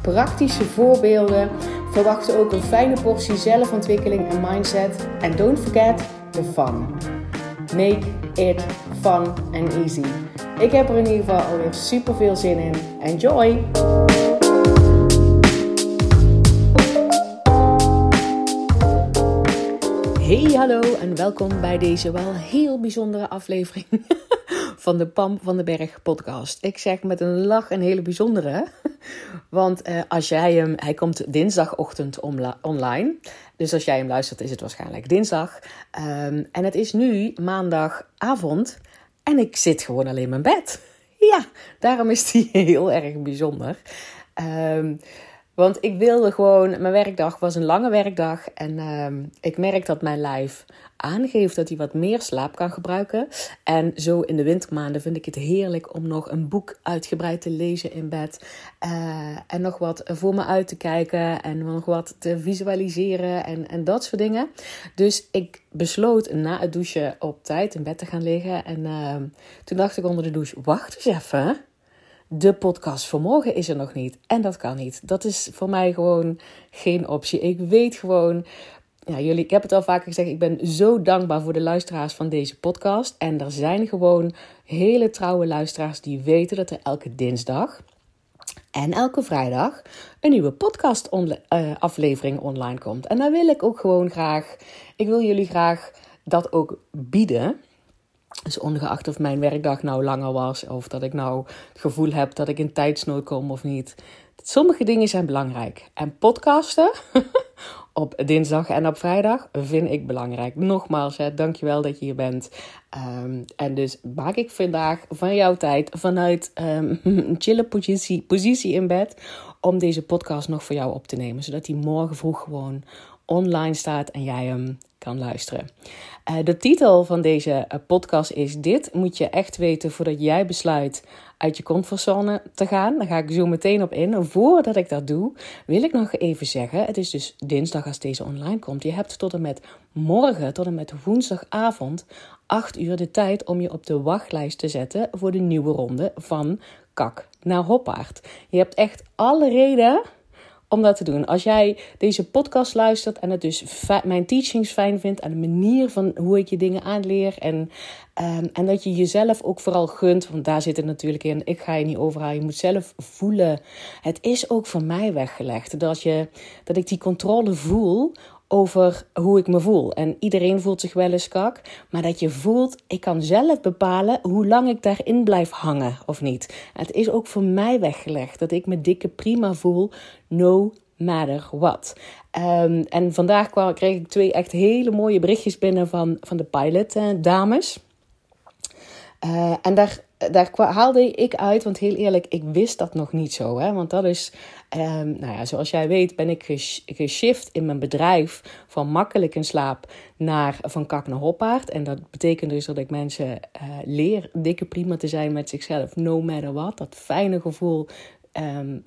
praktische voorbeelden. Verwacht ook een fijne portie zelfontwikkeling en mindset. En don't forget the fun. Make it fun and easy. Ik heb er in ieder geval alweer super veel zin in. Enjoy! Hey, hallo en welkom bij deze wel heel bijzondere aflevering van de Pam van den Berg podcast. Ik zeg met een lach een hele bijzondere, want uh, als jij hem, hij komt dinsdagochtend online, dus als jij hem luistert is het waarschijnlijk dinsdag. Um, en het is nu maandagavond en ik zit gewoon alleen in mijn bed. Ja, daarom is die heel erg bijzonder. Um, want ik wilde gewoon, mijn werkdag was een lange werkdag. En uh, ik merk dat mijn lijf aangeeft dat hij wat meer slaap kan gebruiken. En zo in de wintermaanden vind ik het heerlijk om nog een boek uitgebreid te lezen in bed. Uh, en nog wat voor me uit te kijken. En nog wat te visualiseren en, en dat soort dingen. Dus ik besloot na het douchen op tijd in bed te gaan liggen. En uh, toen dacht ik onder de douche: wacht eens even de podcast voor morgen is er nog niet. En dat kan niet. Dat is voor mij gewoon geen optie. Ik weet gewoon. Ja, jullie, ik heb het al vaker gezegd. Ik ben zo dankbaar voor de luisteraars van deze podcast. En er zijn gewoon hele trouwe luisteraars die weten dat er elke dinsdag en elke vrijdag een nieuwe podcast uh, aflevering online komt. En daar wil ik ook gewoon graag. Ik wil jullie graag dat ook bieden. Dus ongeacht of mijn werkdag nou langer was of dat ik nou het gevoel heb dat ik in tijdsnood kom of niet. Sommige dingen zijn belangrijk. En podcasten op dinsdag en op vrijdag vind ik belangrijk. Nogmaals, hè, dankjewel dat je hier bent. Um, en dus maak ik vandaag van jouw tijd vanuit um, een chille positie, positie in bed om deze podcast nog voor jou op te nemen. Zodat die morgen vroeg gewoon online staat en jij hem kan luisteren. Uh, de titel van deze uh, podcast is: Dit moet je echt weten voordat jij besluit uit je comfortzone te gaan. Daar ga ik zo meteen op in. Voordat ik dat doe, wil ik nog even zeggen: Het is dus dinsdag als deze online komt. Je hebt tot en met morgen, tot en met woensdagavond, 8 uur de tijd om je op de wachtlijst te zetten voor de nieuwe ronde van Kak naar Hoppaard. Je hebt echt alle reden om dat te doen. Als jij deze podcast luistert en het dus mijn teachings fijn vindt en de manier van hoe ik je dingen aanleer en, um, en dat je jezelf ook vooral gunt, want daar zit het natuurlijk in. Ik ga je niet overhalen, je moet zelf voelen. Het is ook voor mij weggelegd dat, je, dat ik die controle voel over hoe ik me voel. En iedereen voelt zich wel eens kak, maar dat je voelt, ik kan zelf bepalen hoe lang ik daarin blijf hangen of niet. Het is ook voor mij weggelegd dat ik me dikke prima voel, no matter what. Um, en vandaag kreeg ik twee echt hele mooie berichtjes binnen van, van de pilot uh, dames. Uh, en daar daar haalde ik uit, want heel eerlijk, ik wist dat nog niet zo. Hè? Want dat is, um, nou ja, zoals jij weet, ben ik geshift in mijn bedrijf van makkelijk in slaap naar van kak naar hoppaard. En dat betekent dus dat ik mensen uh, leer dikke prima te zijn met zichzelf, no matter what. Dat fijne gevoel. Um,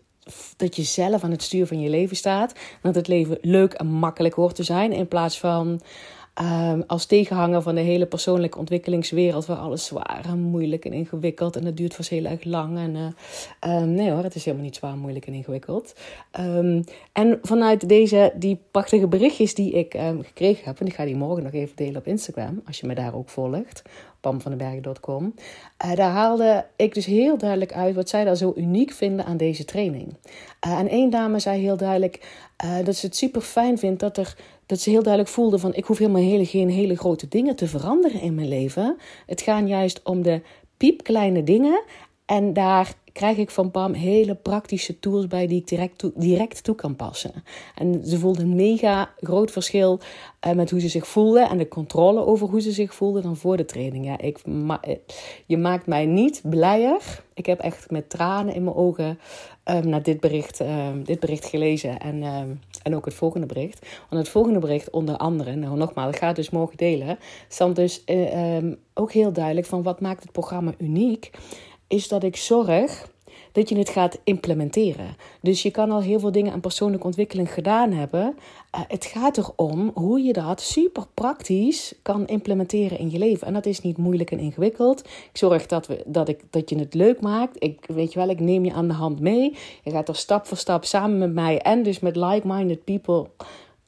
dat je zelf aan het stuur van je leven staat. Dat het leven leuk en makkelijk hoort te zijn. In plaats van Um, als tegenhanger van de hele persoonlijke ontwikkelingswereld, waar alles zwaar en moeilijk en ingewikkeld en het duurt vast heel erg lang. En uh, um, nee hoor, het is helemaal niet zwaar, moeilijk en ingewikkeld. Um, en vanuit deze, die prachtige berichtjes die ik gekregen heb, en ik ga die morgen nog even delen op Instagram, als je me daar ook volgt, pamvandenberg.com. Uh, daar haalde ik dus heel duidelijk uit wat zij daar zo uniek vinden aan deze training. Uh, en één dame zei heel duidelijk uh, dat ze het super fijn vindt dat er dat ze heel duidelijk voelde van ik hoef helemaal hele, geen hele grote dingen te veranderen in mijn leven. Het gaat juist om de piepkleine dingen en daar krijg ik van Pam hele praktische tools bij die ik direct toe, direct toe kan passen. En ze voelde een mega groot verschil uh, met hoe ze zich voelde en de controle over hoe ze zich voelde dan voor de training. Ja, ik, ma je maakt mij niet blijer. Ik heb echt met tranen in mijn ogen um, naar dit bericht, um, dit bericht gelezen en, um, en ook het volgende bericht. Want het volgende bericht onder andere, nou nogmaals, ik ga het dus morgen delen, stond dus uh, ook heel duidelijk van wat maakt het programma uniek, is dat ik zorg dat je het gaat implementeren. Dus je kan al heel veel dingen aan persoonlijke ontwikkeling gedaan hebben. Uh, het gaat erom hoe je dat super praktisch kan implementeren in je leven. En dat is niet moeilijk en ingewikkeld. Ik zorg dat, we, dat, ik, dat je het leuk maakt. Ik weet je wel, ik neem je aan de hand mee. Je gaat er stap voor stap samen met mij en dus met like-minded people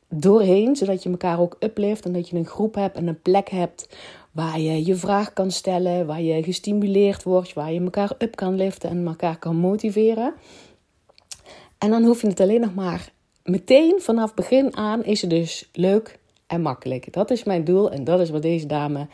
doorheen, zodat je elkaar ook uplift en dat je een groep hebt en een plek hebt waar je je vraag kan stellen, waar je gestimuleerd wordt, waar je elkaar up kan liften en elkaar kan motiveren. En dan hoef je het alleen nog maar meteen vanaf begin aan is het dus leuk en makkelijk. Dat is mijn doel en dat is wat deze dame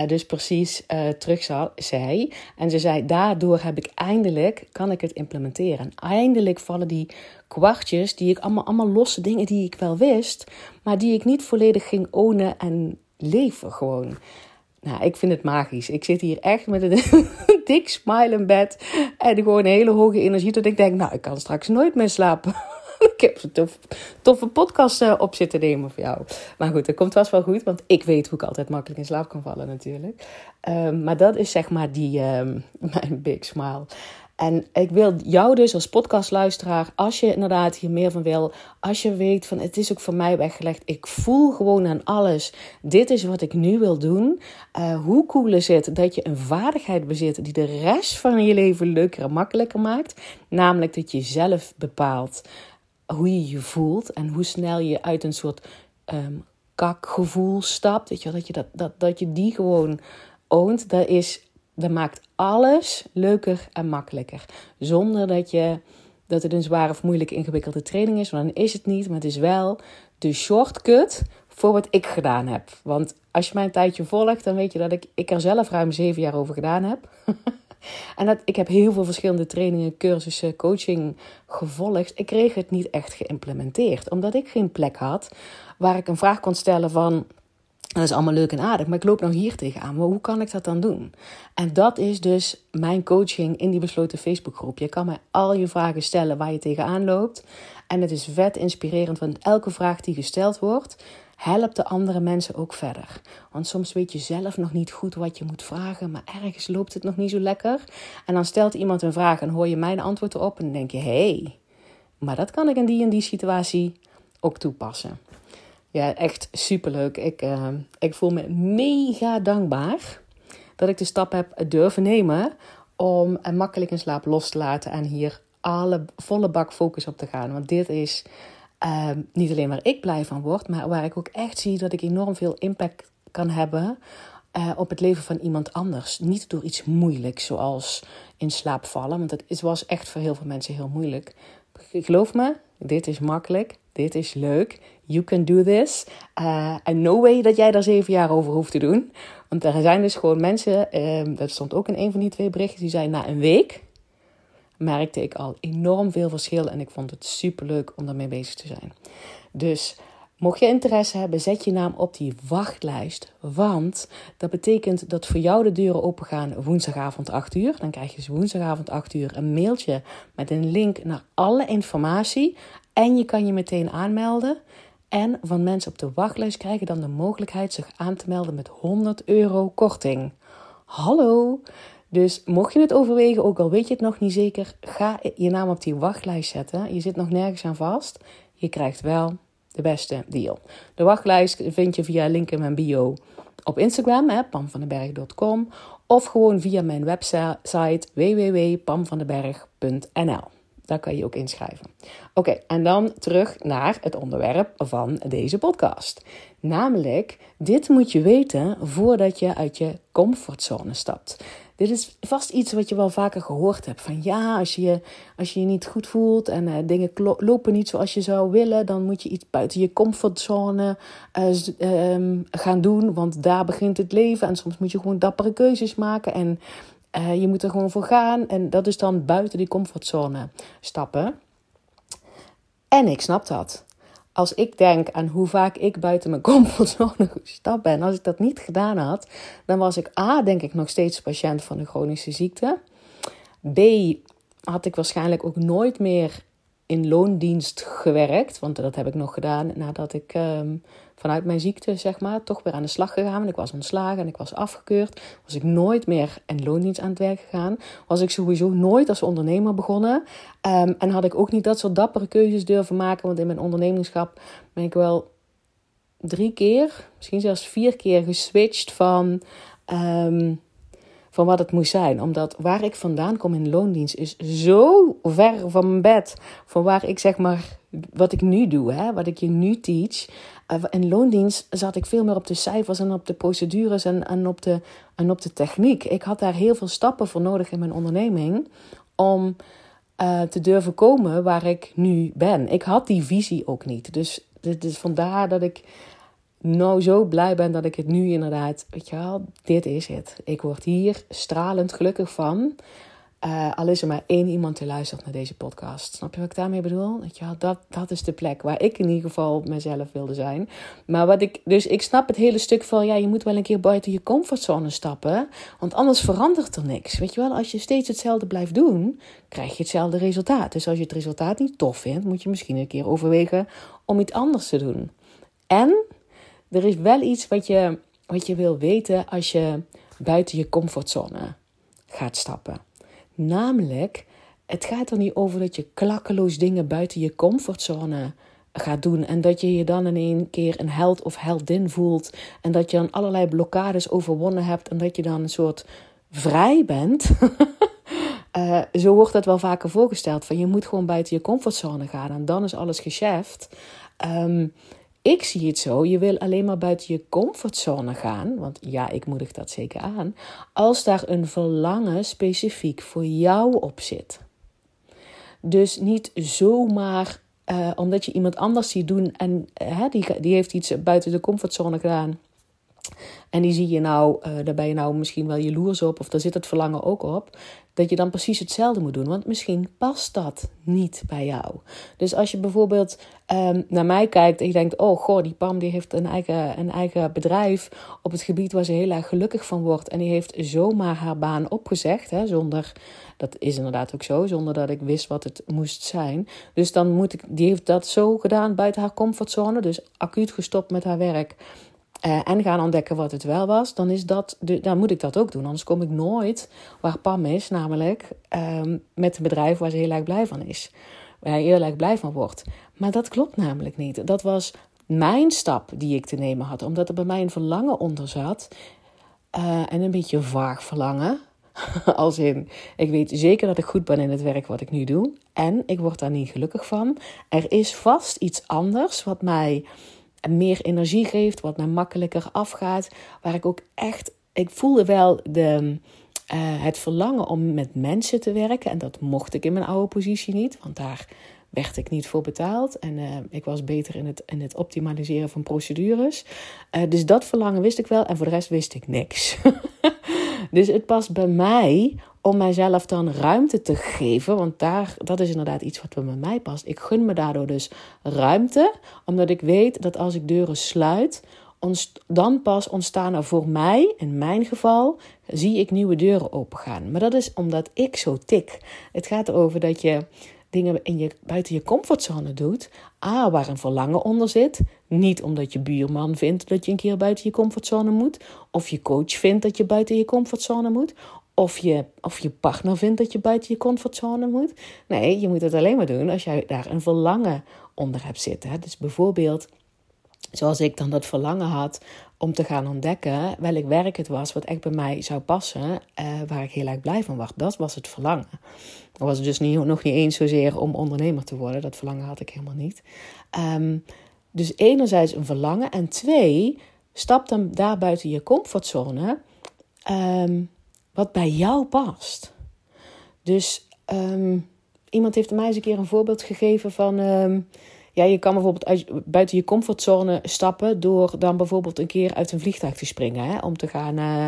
uh, dus precies uh, terug zei. En ze zei, daardoor heb ik eindelijk, kan ik het implementeren. En eindelijk vallen die kwartjes, die ik allemaal, allemaal losse dingen die ik wel wist, maar die ik niet volledig ging ownen en leven gewoon. Nou, ik vind het magisch. Ik zit hier echt met een dik smile in bed. En gewoon een hele hoge energie. Dat ik denk, nou, ik kan straks nooit meer slapen. ik heb een tof, toffe podcast uh, op zitten nemen voor jou. Maar goed, dat komt vast wel goed. Want ik weet hoe ik altijd makkelijk in slaap kan vallen natuurlijk. Um, maar dat is zeg maar die, um, mijn big smile. En ik wil jou dus als podcastluisteraar, als je inderdaad hier meer van wil, als je weet van het is ook voor mij weggelegd, ik voel gewoon aan alles, dit is wat ik nu wil doen. Uh, hoe cool is het dat je een vaardigheid bezit die de rest van je leven leuker en makkelijker maakt? Namelijk dat je zelf bepaalt hoe je je voelt en hoe snel je uit een soort um, kakgevoel stapt. Weet je, dat, je dat, dat, dat je die gewoon oont, dat is dat maakt alles leuker en makkelijker. Zonder dat, je, dat het een zware of moeilijke ingewikkelde training is. Want dan is het niet. Maar het is wel de shortcut voor wat ik gedaan heb. Want als je mij een tijdje volgt, dan weet je dat ik, ik er zelf ruim zeven jaar over gedaan heb. en dat, ik heb heel veel verschillende trainingen, cursussen, coaching gevolgd. Ik kreeg het niet echt geïmplementeerd. Omdat ik geen plek had waar ik een vraag kon stellen van dat is allemaal leuk en aardig, maar ik loop nou hier tegenaan. Maar hoe kan ik dat dan doen? En dat is dus mijn coaching in die besloten Facebookgroep. Je kan mij al je vragen stellen waar je tegenaan loopt. En het is vet inspirerend, want elke vraag die gesteld wordt, helpt de andere mensen ook verder. Want soms weet je zelf nog niet goed wat je moet vragen, maar ergens loopt het nog niet zo lekker. En dan stelt iemand een vraag en hoor je mijn antwoord erop en dan denk je: hé, hey, maar dat kan ik in die en die situatie ook toepassen. Ja, echt superleuk. Ik, uh, ik voel me mega dankbaar dat ik de stap heb durven nemen om makkelijk in slaap los te laten en hier alle volle bak focus op te gaan. Want dit is uh, niet alleen waar ik blij van word, maar waar ik ook echt zie dat ik enorm veel impact kan hebben op het leven van iemand anders. Niet door iets moeilijks zoals in slaap vallen, want het was echt voor heel veel mensen heel moeilijk. Geloof me, dit is makkelijk, dit is leuk, you can do this. Uh, en no way dat jij daar zeven jaar over hoeft te doen. Want er zijn dus gewoon mensen, uh, dat stond ook in een van die twee berichten, die zeiden na een week merkte ik al enorm veel verschil en ik vond het super leuk om daarmee bezig te zijn. Dus Mocht je interesse hebben, zet je naam op die wachtlijst. Want dat betekent dat voor jou de deuren opengaan woensdagavond 8 uur. Dan krijg je dus woensdagavond 8 uur een mailtje met een link naar alle informatie. En je kan je meteen aanmelden. En van mensen op de wachtlijst krijgen dan de mogelijkheid zich aan te melden met 100 euro korting. Hallo! Dus mocht je het overwegen, ook al weet je het nog niet zeker, ga je naam op die wachtlijst zetten. Je zit nog nergens aan vast. Je krijgt wel de beste deal. De wachtlijst vind je via link in mijn bio op Instagram, pamvandenberg.com. Of gewoon via mijn website www.pamvandenberg.nl. Daar kan je ook inschrijven. Oké, en dan terug naar het onderwerp van deze podcast. Namelijk, dit moet je weten voordat je uit je comfortzone stapt. Dit is vast iets wat je wel vaker gehoord hebt. Van ja, als je als je, je niet goed voelt en uh, dingen lopen niet zoals je zou willen, dan moet je iets buiten je comfortzone uh, gaan doen. Want daar begint het leven. En soms moet je gewoon dappere keuzes maken. En Uh, je moet er gewoon voor gaan. En dat is dan buiten die comfortzone stappen. En ik snap dat. Als ik denk aan hoe vaak ik buiten mijn comfortzone gestapt ben, als ik dat niet gedaan had, dan was ik A, denk ik nog steeds patiënt van een chronische ziekte. B, had ik waarschijnlijk ook nooit meer in loondienst gewerkt. Want dat heb ik nog gedaan nadat ik ehm, vanuit mijn ziekte, zeg maar, toch weer aan de slag gegaan. Want ik was ontslagen en ik was afgekeurd. Was ik nooit meer in loondienst aan het werk gegaan. Was ik sowieso nooit als ondernemer begonnen. Ehm, en had ik ook niet dat soort dappere keuzes durven maken. Want in mijn ondernemingschap ben ik wel drie keer, misschien zelfs vier keer geswitcht van. Ehm, van wat het moest zijn. Omdat waar ik vandaan kom in loondienst is zo ver van mijn bed. Van waar ik zeg maar, wat ik nu doe, hè, wat ik je nu teach. Uh, in loondienst zat ik veel meer op de cijfers en op de procedures en, en, op de, en op de techniek. Ik had daar heel veel stappen voor nodig in mijn onderneming. Om uh, te durven komen waar ik nu ben. Ik had die visie ook niet. Dus, dus vandaar dat ik nou zo blij ben dat ik het nu inderdaad, weet je wel, dit is het. Ik word hier stralend gelukkig van. Uh, al is er maar één iemand die luistert naar deze podcast. Snap je wat ik daarmee bedoel? Weet je wel, dat, dat is de plek waar ik in ieder geval mezelf wilde zijn. Maar wat ik, dus ik snap het hele stuk van, ja, je moet wel een keer buiten je comfortzone stappen. Want anders verandert er niks. Weet je wel, als je steeds hetzelfde blijft doen, krijg je hetzelfde resultaat. Dus als je het resultaat niet tof vindt, moet je misschien een keer overwegen om iets anders te doen. En er is wel iets wat je, wat je wil weten als je buiten je comfortzone gaat stappen. Namelijk, het gaat er niet over dat je klakkeloos dingen buiten je comfortzone gaat doen. En dat je je dan in één keer een held of heldin voelt. En dat je dan allerlei blokkades overwonnen hebt. En dat je dan een soort vrij bent. uh, zo wordt dat wel vaker voorgesteld. Van je moet gewoon buiten je comfortzone gaan. En dan is alles geschäft. Um, ik zie het zo, je wil alleen maar buiten je comfortzone gaan, want ja, ik moedig dat zeker aan, als daar een verlangen specifiek voor jou op zit. Dus niet zomaar uh, omdat je iemand anders ziet doen en uh, die, die heeft iets buiten de comfortzone gedaan. En die zie je nou, uh, daar ben je nou misschien wel jaloers op, of daar zit het verlangen ook op dat je dan precies hetzelfde moet doen. Want misschien past dat niet bij jou. Dus als je bijvoorbeeld um, naar mij kijkt en je denkt: Oh, goh, die Pam die heeft een eigen, een eigen bedrijf op het gebied waar ze heel erg gelukkig van wordt. En die heeft zomaar haar baan opgezegd, hè, zonder. Dat is inderdaad ook zo, zonder dat ik wist wat het moest zijn. Dus dan moet ik, die heeft dat zo gedaan buiten haar comfortzone, dus acuut gestopt met haar werk. Uh, en gaan ontdekken wat het wel was, dan, is dat dan moet ik dat ook doen. Anders kom ik nooit waar Pam is, namelijk um, met een bedrijf waar ze heel erg blij van is. Waar hij heel erg blij van wordt. Maar dat klopt namelijk niet. Dat was mijn stap die ik te nemen had, omdat er bij mij een verlangen onder zat. Uh, en een beetje vaag verlangen. Als in, ik weet zeker dat ik goed ben in het werk wat ik nu doe. En ik word daar niet gelukkig van. Er is vast iets anders wat mij meer energie geeft, wat mij makkelijker afgaat. Waar ik ook echt, ik voelde wel de, uh, het verlangen om met mensen te werken. En dat mocht ik in mijn oude positie niet, want daar werd ik niet voor betaald. En uh, ik was beter in het, in het optimaliseren van procedures. Uh, dus dat verlangen wist ik wel en voor de rest wist ik niks. dus het past bij mij om mijzelf dan ruimte te geven. Want daar, dat is inderdaad iets wat bij mij past. Ik gun me daardoor dus ruimte, omdat ik weet dat als ik deuren sluit, dan pas ontstaan er voor mij, in mijn geval, zie ik nieuwe deuren opengaan. Maar dat is omdat ik zo tik. Het gaat erover dat je dingen in je, buiten je comfortzone doet. A, waar een verlangen onder zit. Niet omdat je buurman vindt dat je een keer buiten je comfortzone moet. Of je coach vindt dat je buiten je comfortzone moet of je, of je partner vindt dat je buiten je comfortzone moet. Nee, je moet het alleen maar doen als jij daar een verlangen onder hebt zitten. Dus bijvoorbeeld, zoals ik dan dat verlangen had om te gaan ontdekken welk werk het was wat echt bij mij zou passen, uh, waar ik heel erg blij van was. Dat was het verlangen. Dat was dus niet, nog niet eens zozeer om ondernemer te worden. Dat verlangen had ik helemaal niet. Um, dus enerzijds een verlangen en twee, stap dan daar buiten je comfortzone. Um, wat bij jou past. Dus um, iemand heeft mij eens een keer een voorbeeld gegeven van. Um, ja, je kan bijvoorbeeld uit, buiten je comfortzone stappen door dan bijvoorbeeld een keer uit een vliegtuig te springen. Hè, om te gaan uh,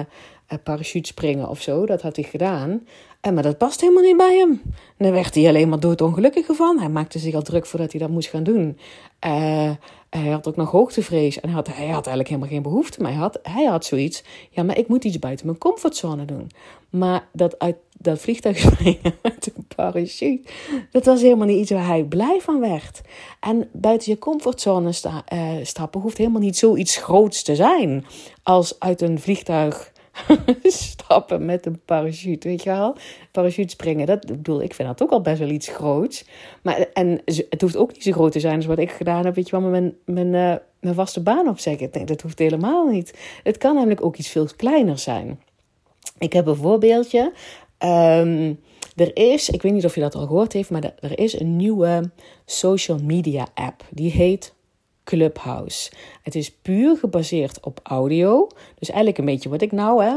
parachute springen of zo. Dat had hij gedaan. En, maar dat past helemaal niet bij hem. En werd hij alleen maar doodongelukkig van. Hij maakte zich al druk voordat hij dat moest gaan doen. Uh, hij had ook nog hoogtevrees. En hij had, hij had eigenlijk helemaal geen behoefte. Maar hij had, hij had zoiets. Ja, maar ik moet iets buiten mijn comfortzone doen. Maar dat uit dat vliegtuig springen met een parachute. Dat was helemaal niet iets waar hij blij van werd. En buiten je comfortzone sta, stappen hoeft helemaal niet zoiets groots te zijn. Als uit een vliegtuig stappen met een parachute, weet je wel? Parachute springen, dat bedoel, ik vind dat ook al best wel iets groots. Maar, en het hoeft ook niet zo groot te zijn als wat ik gedaan heb, weet je wel, mijn, mijn, uh, mijn vaste baan opzeggen. Ik dat hoeft helemaal niet. Het kan namelijk ook iets veel kleiner zijn. Ik heb een voorbeeldje. Um, er is, ik weet niet of je dat al gehoord heeft, maar er is een nieuwe social media app. Die heet Clubhouse. Het is puur gebaseerd op audio. Dus eigenlijk een beetje wat ik nou hè,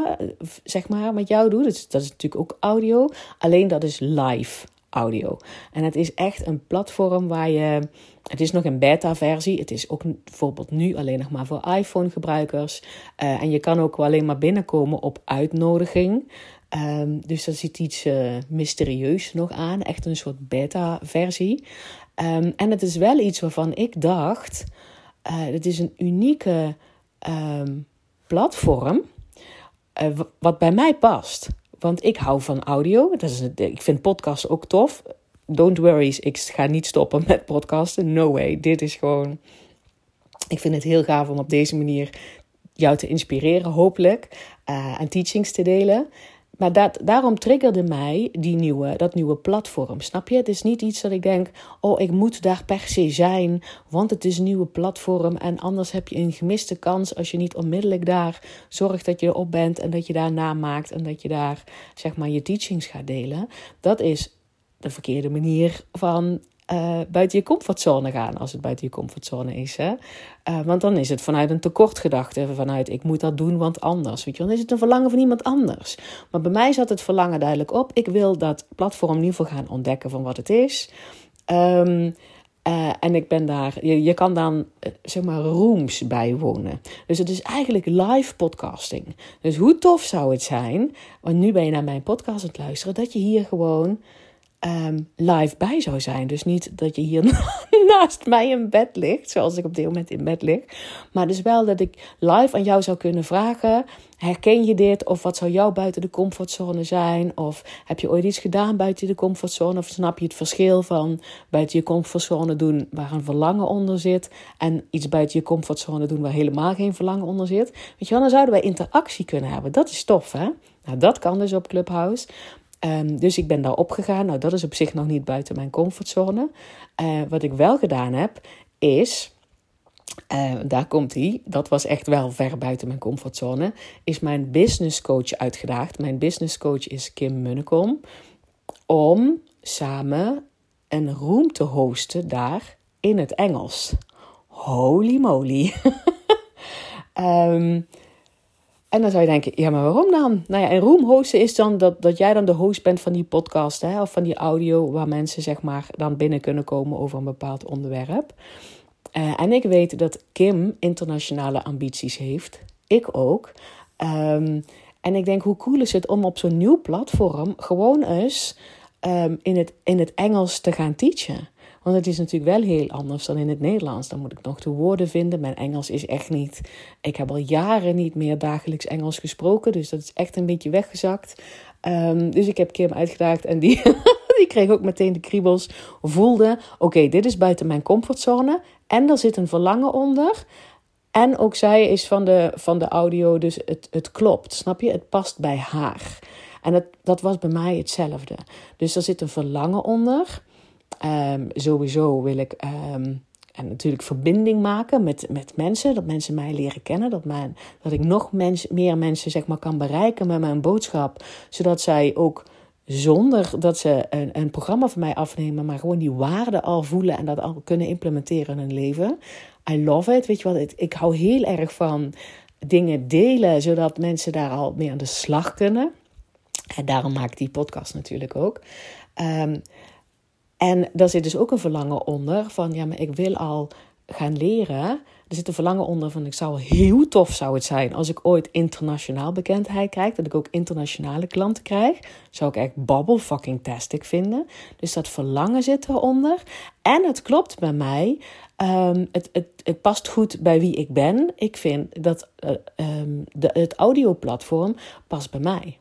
zeg maar met jou doe. Dat is, natuurlijk ook audio. Alleen dat is live audio. En het is echt een platform waar je. Het is nog een beta-versie. Het is ook bijvoorbeeld nu alleen nog maar voor iPhone-gebruikers. Uh, en je kan ook alleen maar binnenkomen op uitnodiging. Um, dus dat zit iets uh, mysterieus nog aan. Echt een soort beta-versie. Um, en het is wel iets waarvan ik dacht. Uh, het is een unieke um, platform. Uh, wat bij mij past. Want ik hou van audio. Dat is, ik vind podcasts ook tof. Don't worry, ik ga niet stoppen met podcasten. No way. Dit is gewoon. Ik vind het heel gaaf om op deze manier jou te inspireren, hopelijk. Uh, en teachings te delen. Maar dat, daarom triggerde mij die nieuwe, dat nieuwe platform. Snap je? Het is niet iets dat ik denk: oh, ik moet daar per se zijn, want het is een nieuwe platform. En anders heb je een gemiste kans als je niet onmiddellijk daar zorgt dat je erop bent en dat je daar namaakt en dat je daar zeg maar je teachings gaat delen. Dat is de verkeerde manier van uh, buiten je comfortzone gaan, als het buiten je comfortzone is. Hè? Uh, want dan is het vanuit een tekortgedachte, vanuit ik moet dat doen, want anders. Weet je, dan is het een verlangen van iemand anders. Maar bij mij zat het verlangen duidelijk op. Ik wil dat platform ieder geval gaan ontdekken van wat het is. Um, uh, en ik ben daar, je, je kan dan zeg maar rooms bijwonen. Dus het is eigenlijk live podcasting. Dus hoe tof zou het zijn, want nu ben je naar mijn podcast aan het luisteren, dat je hier gewoon um, live bij zou zijn. Dus niet dat je hier naast mij in bed ligt, zoals ik op dit moment in bed lig. Maar dus wel dat ik live aan jou zou kunnen vragen: herken je dit? Of wat zou jou buiten de comfortzone zijn? Of heb je ooit iets gedaan buiten de comfortzone? Of snap je het verschil van buiten je comfortzone doen waar een verlangen onder zit en iets buiten je comfortzone doen waar helemaal geen verlangen onder zit? Weet je wel, dan zouden wij interactie kunnen hebben. Dat is tof, hè? Nou, dat kan dus op Clubhouse. Um, dus ik ben daar opgegaan. Nou, dat is op zich nog niet buiten mijn comfortzone. Uh, wat ik wel gedaan heb, is. Uh, daar komt hij. Dat was echt wel ver buiten mijn comfortzone. Is mijn business coach uitgedaagd. Mijn business coach is Kim Munnekom. Om samen een room te hosten daar in het Engels. Holy moly. um, En dan zou je denken, ja, maar waarom dan? Nou ja, en room hosten is dan dat, dat jij dan de host bent van die podcast, hè, of van die audio, waar mensen zeg maar dan binnen kunnen komen over een bepaald onderwerp. Uh, en ik weet dat Kim internationale ambities heeft. Ik ook. Um, en ik denk, hoe cool is het om op zo'n nieuw platform gewoon eens um, in, het, in het Engels te gaan teachen? Want het is natuurlijk wel heel anders dan in het Nederlands. Dan moet ik nog de woorden vinden. Mijn Engels is echt niet. Ik heb al jaren niet meer dagelijks Engels gesproken. Dus dat is echt een beetje weggezakt. Um, dus ik heb Kim uitgedaagd en die, die kreeg ook meteen de kriebels. Voelde: oké, dit is buiten mijn comfortzone. En er zit een verlangen onder. En ook zij is van de, van de audio, dus het, het klopt. Snap je? Het past bij haar. En dat, dat was bij mij hetzelfde. Dus er zit een verlangen onder. Um, sowieso wil ik um, en natuurlijk verbinding maken met, met mensen. Dat mensen mij leren kennen. Dat, mijn, dat ik nog mens, meer mensen zeg maar, kan bereiken met mijn boodschap. Zodat zij ook zonder dat ze een, een programma van mij afnemen, maar gewoon die waarde al voelen en dat al kunnen implementeren in hun leven. I love it. Weet je wat? Ik, ik hou heel erg van dingen delen, zodat mensen daar al mee aan de slag kunnen. En daarom maak ik die podcast natuurlijk ook. Um, en daar zit dus ook een verlangen onder van, ja, maar ik wil al gaan leren. Er zit een verlangen onder van ik zou heel tof zou het zijn als ik ooit internationaal bekendheid krijg. Dat ik ook internationale klanten krijg. Zou ik echt babbel fucking tastic vinden. Dus dat verlangen zit eronder. En het klopt bij mij. Um, het, het, past goed bij wie ik ben. Ik vind dat uh, de, het audioplatform past bij mij.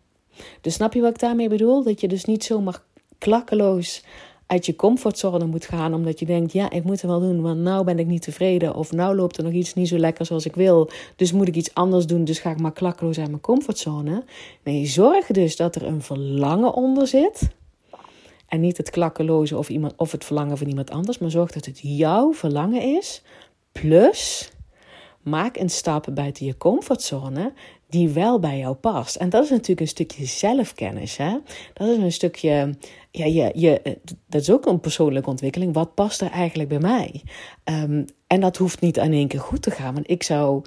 Dus snap je wat ik daarmee bedoel? Dat je dus niet zomaar klakkeloos uit je comfortzone moet gaan omdat je denkt, ja, ik moet het wel doen, want nou ben ik niet tevreden of nou loopt er nog iets niet zo lekker zoals ik wil, dus moet ik iets anders doen, dus ga ik maar klakkeloos uit mijn comfortzone. Nee, zorg dus dat er een verlangen onder zit. En niet het klakkeloze of, iemand, of het verlangen van iemand anders, maar zorg dat het jouw verlangen is. Plus, maak een stap buiten je comfortzone die wel bij jou past. En dat is natuurlijk een stukje zelfkennis. Hè? Dat is een stukje, ja, je, je, dat is ook een persoonlijke ontwikkeling. Wat past er eigenlijk bij mij? Um, en dat hoeft niet in één keer goed te gaan. Want ik zou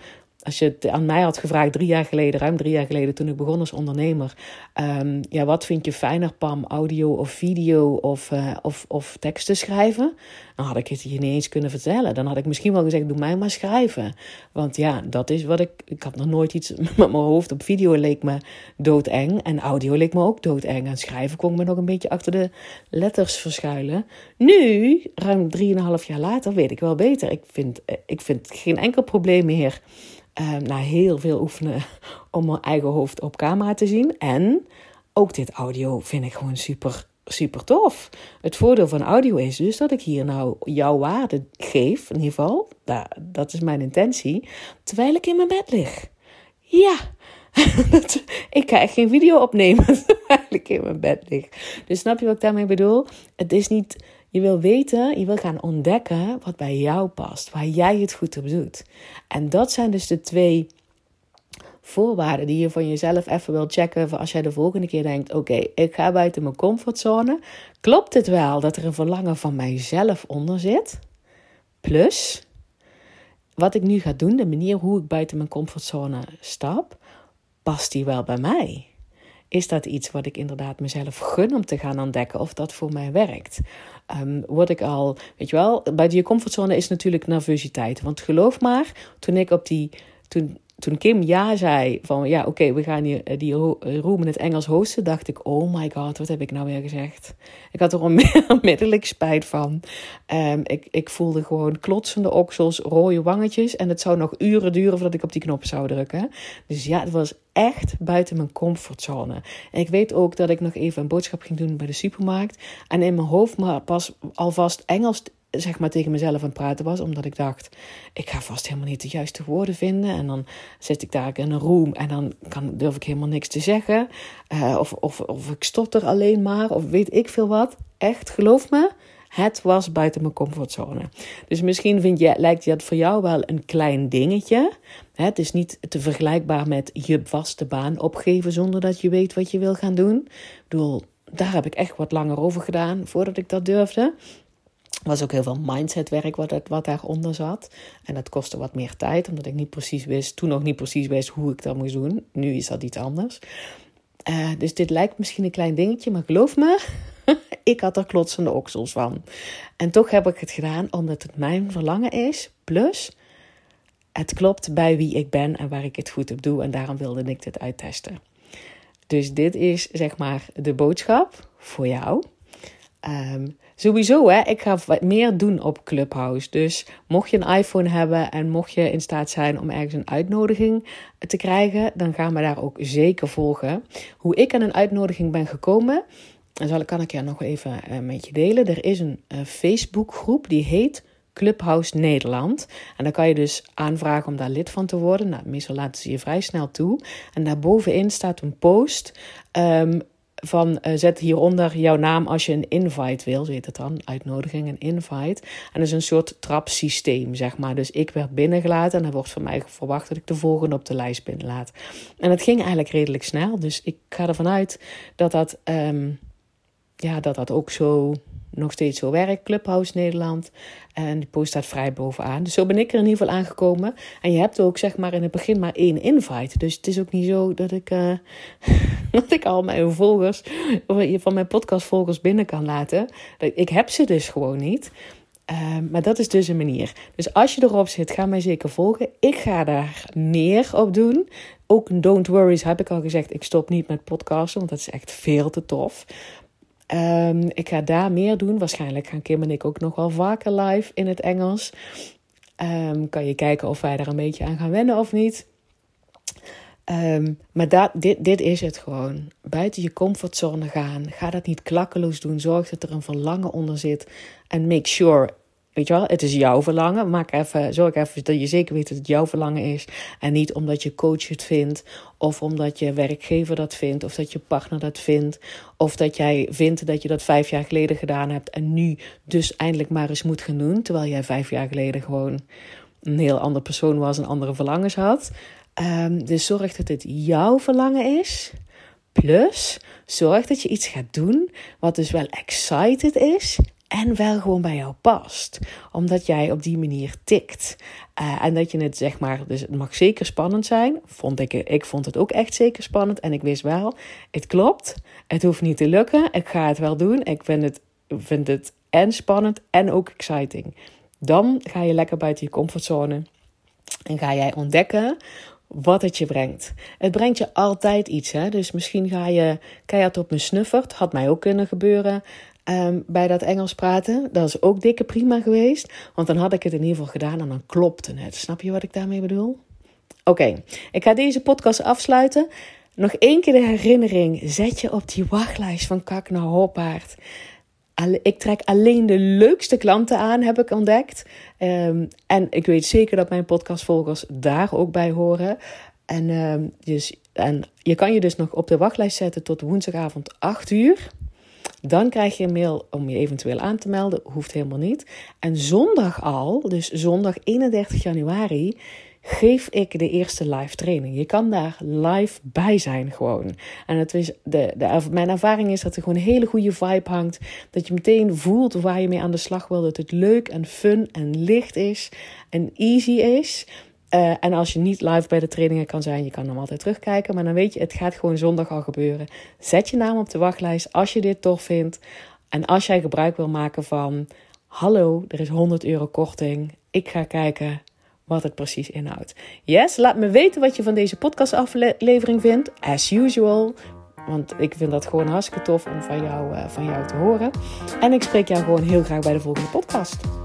als je het aan mij had gevraagd drie jaar geleden, ruim drie jaar geleden, toen ik begon als ondernemer. Um, ja, wat vind je fijner, Pam? Audio of video of, uh, of, of teksten schrijven? Dan had ik het je niet eens kunnen vertellen. Dan had ik misschien wel gezegd, doe mij maar schrijven. Want ja, dat is wat ik... Ik had nog nooit iets met mijn hoofd op video leek me doodeng. En audio leek me ook doodeng. En schrijven kon ik me nog een beetje achter de letters verschuilen. Nu, ruim drieënhalf jaar later, weet ik wel beter. Ik vind, ik vind geen enkel probleem meer uh, na heel veel oefenen om mijn eigen hoofd op camera te zien. En ook dit audio vind ik gewoon super, super tof. Het voordeel van audio is dus dat ik hier nou jouw waarde geef, in ieder geval. Dat is mijn intentie. Terwijl ik in mijn bed lig. Ja, ik ga echt geen video opnemen terwijl ik in mijn bed lig. Dus snap je wat ik daarmee bedoel? Het is niet je wil weten, je wil gaan ontdekken wat bij jou past, waar jij het goed op doet. En dat zijn dus de twee voorwaarden die je van jezelf even wil checken voor als jij de volgende keer denkt: oké, ik ga buiten mijn comfortzone. Klopt het wel dat er een verlangen van mijzelf onder zit? Plus, wat ik nu ga doen, de manier hoe ik buiten mijn comfortzone stap, past die wel bij mij? Is dat iets wat ik inderdaad mezelf gun om te gaan ontdekken of dat voor mij werkt? Um, word ik al, weet je wel, bij die comfortzone is natuurlijk nervositeit. Want geloof maar, toen ik op die, toen, toen Kim ja zei van ja, oké, we gaan hier eh, die room in het Engels hosten, dacht ik, oh my god, wat heb ik nou weer gezegd? Ik had er onmiddellijk spijt van. Um, ik, ik voelde gewoon klotsende oksels, rode wangetjes en het zou nog uren duren voordat ik op die knop zou drukken. Dus ja, het was echt buiten mijn comfortzone. En ik weet ook dat ik nog even een boodschap ging doen bij de supermarkt en in mijn hoofd maar pas alvast Engels zeg maar tegen mezelf aan het praten was. Omdat ik dacht, ik ga vast helemaal niet de juiste woorden vinden. En dan zit ik daar in een room en dan kan, durf ik helemaal niks te zeggen. Uh, of, of, of ik stotter alleen maar, of weet ik veel wat. Echt, geloof me, het was buiten mijn comfortzone. Dus misschien vind je, lijkt dat voor jou wel een klein dingetje. Het is niet te vergelijkbaar met je vaste baan opgeven zonder dat je weet wat je wil gaan doen. Ik bedoel, daar heb ik echt wat langer over gedaan voordat ik dat durfde was ook heel veel mindsetwerk wat, wat daaronder zat. En dat kostte wat meer tijd, omdat ik niet precies wist, toen nog niet precies wist hoe ik dat moest doen. Nu is dat iets anders. Uh, dus dit lijkt misschien een klein dingetje, maar geloof me, ik had er klotsende oksels van. En toch heb ik het gedaan omdat het mijn verlangen is. Plus, het klopt bij wie ik ben en waar ik het goed op doe. En daarom wilde ik dit uittesten. Dus dit is zeg maar de boodschap voor jou. Um, Sowieso, hè, ik ga wat meer doen op Clubhouse. Dus mocht je een iPhone hebben en mocht je in staat zijn om ergens een uitnodiging te krijgen, dan gaan we daar ook zeker volgen. Hoe ik aan een uitnodiging ben gekomen, zal, kan ik je nog even uh, met je delen. Er is een uh, Facebookgroep die heet Clubhouse Nederland. En dan kan je dus aanvragen om daar lid van te worden. Nou, meestal laten ze je vrij snel toe. En daarbovenin staat een post. Um, van uh, zet hieronder jouw naam als je een invite wil, zo heet het dan, uitnodiging, een invite. En dat is een soort trapsysteem, zeg maar. Dus ik werd binnengelaten en dan wordt van mij verwacht dat ik de volgende op de lijst binnenlaat. En het ging eigenlijk redelijk snel, dus ik ga ervan uit dat dat, um, ja, dat, dat ook zo nog steeds zo werkt. Clubhouse Nederland. En die post staat vrij bovenaan. Dus zo ben ik er in ieder geval aangekomen. En je hebt ook zeg maar in het begin maar één invite. Dus het is ook niet zo dat ik, uh, dat ik al mijn volgers, van mijn podcastvolgers binnen kan laten. Ik heb ze dus gewoon niet. Ehm, maar dat is dus een manier. Dus als je erop zit, ga mij zeker volgen. Ik ga daar meer op doen. Ook Don't Worries heb ik al gezegd. Ik stop niet met podcasten, want dat is echt veel te tof. Ehm, ik ga daar meer doen. Waarschijnlijk gaan Kim en ik ook nog wel vaker live in het Engels. Um, kan je kijken of wij daar een beetje aan gaan wennen of niet. Ehm, maar dat, dit, dit is het gewoon. Buiten je comfortzone gaan. Ga dat niet klakkeloos doen. Zorg dat er een verlangen onder zit. En make sure Weet je wel, het is jouw verlangen. Maak even, zorg even dat je zeker weet dat het jouw verlangen is. En niet omdat je coach het vindt. Of omdat je werkgever dat vindt. Of dat je partner dat vindt. Of dat jij vindt dat je dat vijf jaar geleden gedaan hebt. En nu dus eindelijk maar eens moet gaan doen. Terwijl jij vijf jaar geleden gewoon een heel andere persoon was en andere verlangens had. Um, dus zorg dat het jouw verlangen is. Plus, zorg dat je iets gaat doen wat dus wel excited is en wel gewoon bij jou past. Omdat jij op die manier tikt. Uh, en dat je het zeg maar, dus het mag zeker spannend zijn. Vond ik, ik vond het ook echt zeker spannend. En ik wist wel, het klopt. Het hoeft niet te lukken. Ik ga het wel doen. Ik vind het, vind het en spannend en ook exciting. Dan ga je lekker buiten je comfortzone. En ga jij ontdekken wat het je brengt. Het brengt je altijd iets. Hè? Dus misschien ga je keihard op me snuffert. Had mij ook kunnen gebeuren. Um, bij dat Engels praten. Dat is ook dikke prima geweest. Want dan had ik het in ieder geval gedaan en dan klopte het. Snap je wat ik daarmee bedoel? Oké, ik ga deze podcast afsluiten. Nog één keer de herinnering. Zet je op die wachtlijst van Kak naar Hoppaard. Ik trek alleen de leukste klanten aan, heb ik ontdekt. Um, en ik weet zeker dat mijn podcastvolgers daar ook bij horen. En, um, dus, en je kan je dus nog op de wachtlijst zetten tot woensdagavond 8 uur. Dan krijg je een mail om je eventueel aan te melden. Hoeft helemaal niet. En zondag al, dus zondag 31 januari, geef ik de eerste live training. Je kan daar live bij zijn gewoon. En het is de, de, mijn ervaring is dat er gewoon een hele goede vibe hangt. Dat je meteen voelt waar je mee aan de slag wil. Dat het leuk en fun en licht is en easy is. Uh, en als je niet live bij de trainingen kan zijn, je kan hem altijd terugkijken. Maar dan weet je, het gaat gewoon zondag al gebeuren. Zet je naam op de wachtlijst als je dit tof vindt. En als jij gebruik wil maken van: Hallo, er is 100 euro korting. Ik ga kijken wat het precies inhoudt. Yes, laat me weten wat je van deze podcastaflevering vindt. As usual. Want ik vind dat gewoon hartstikke tof om van jou, uh, van jou te horen. En ik spreek jou gewoon heel graag bij de volgende podcast.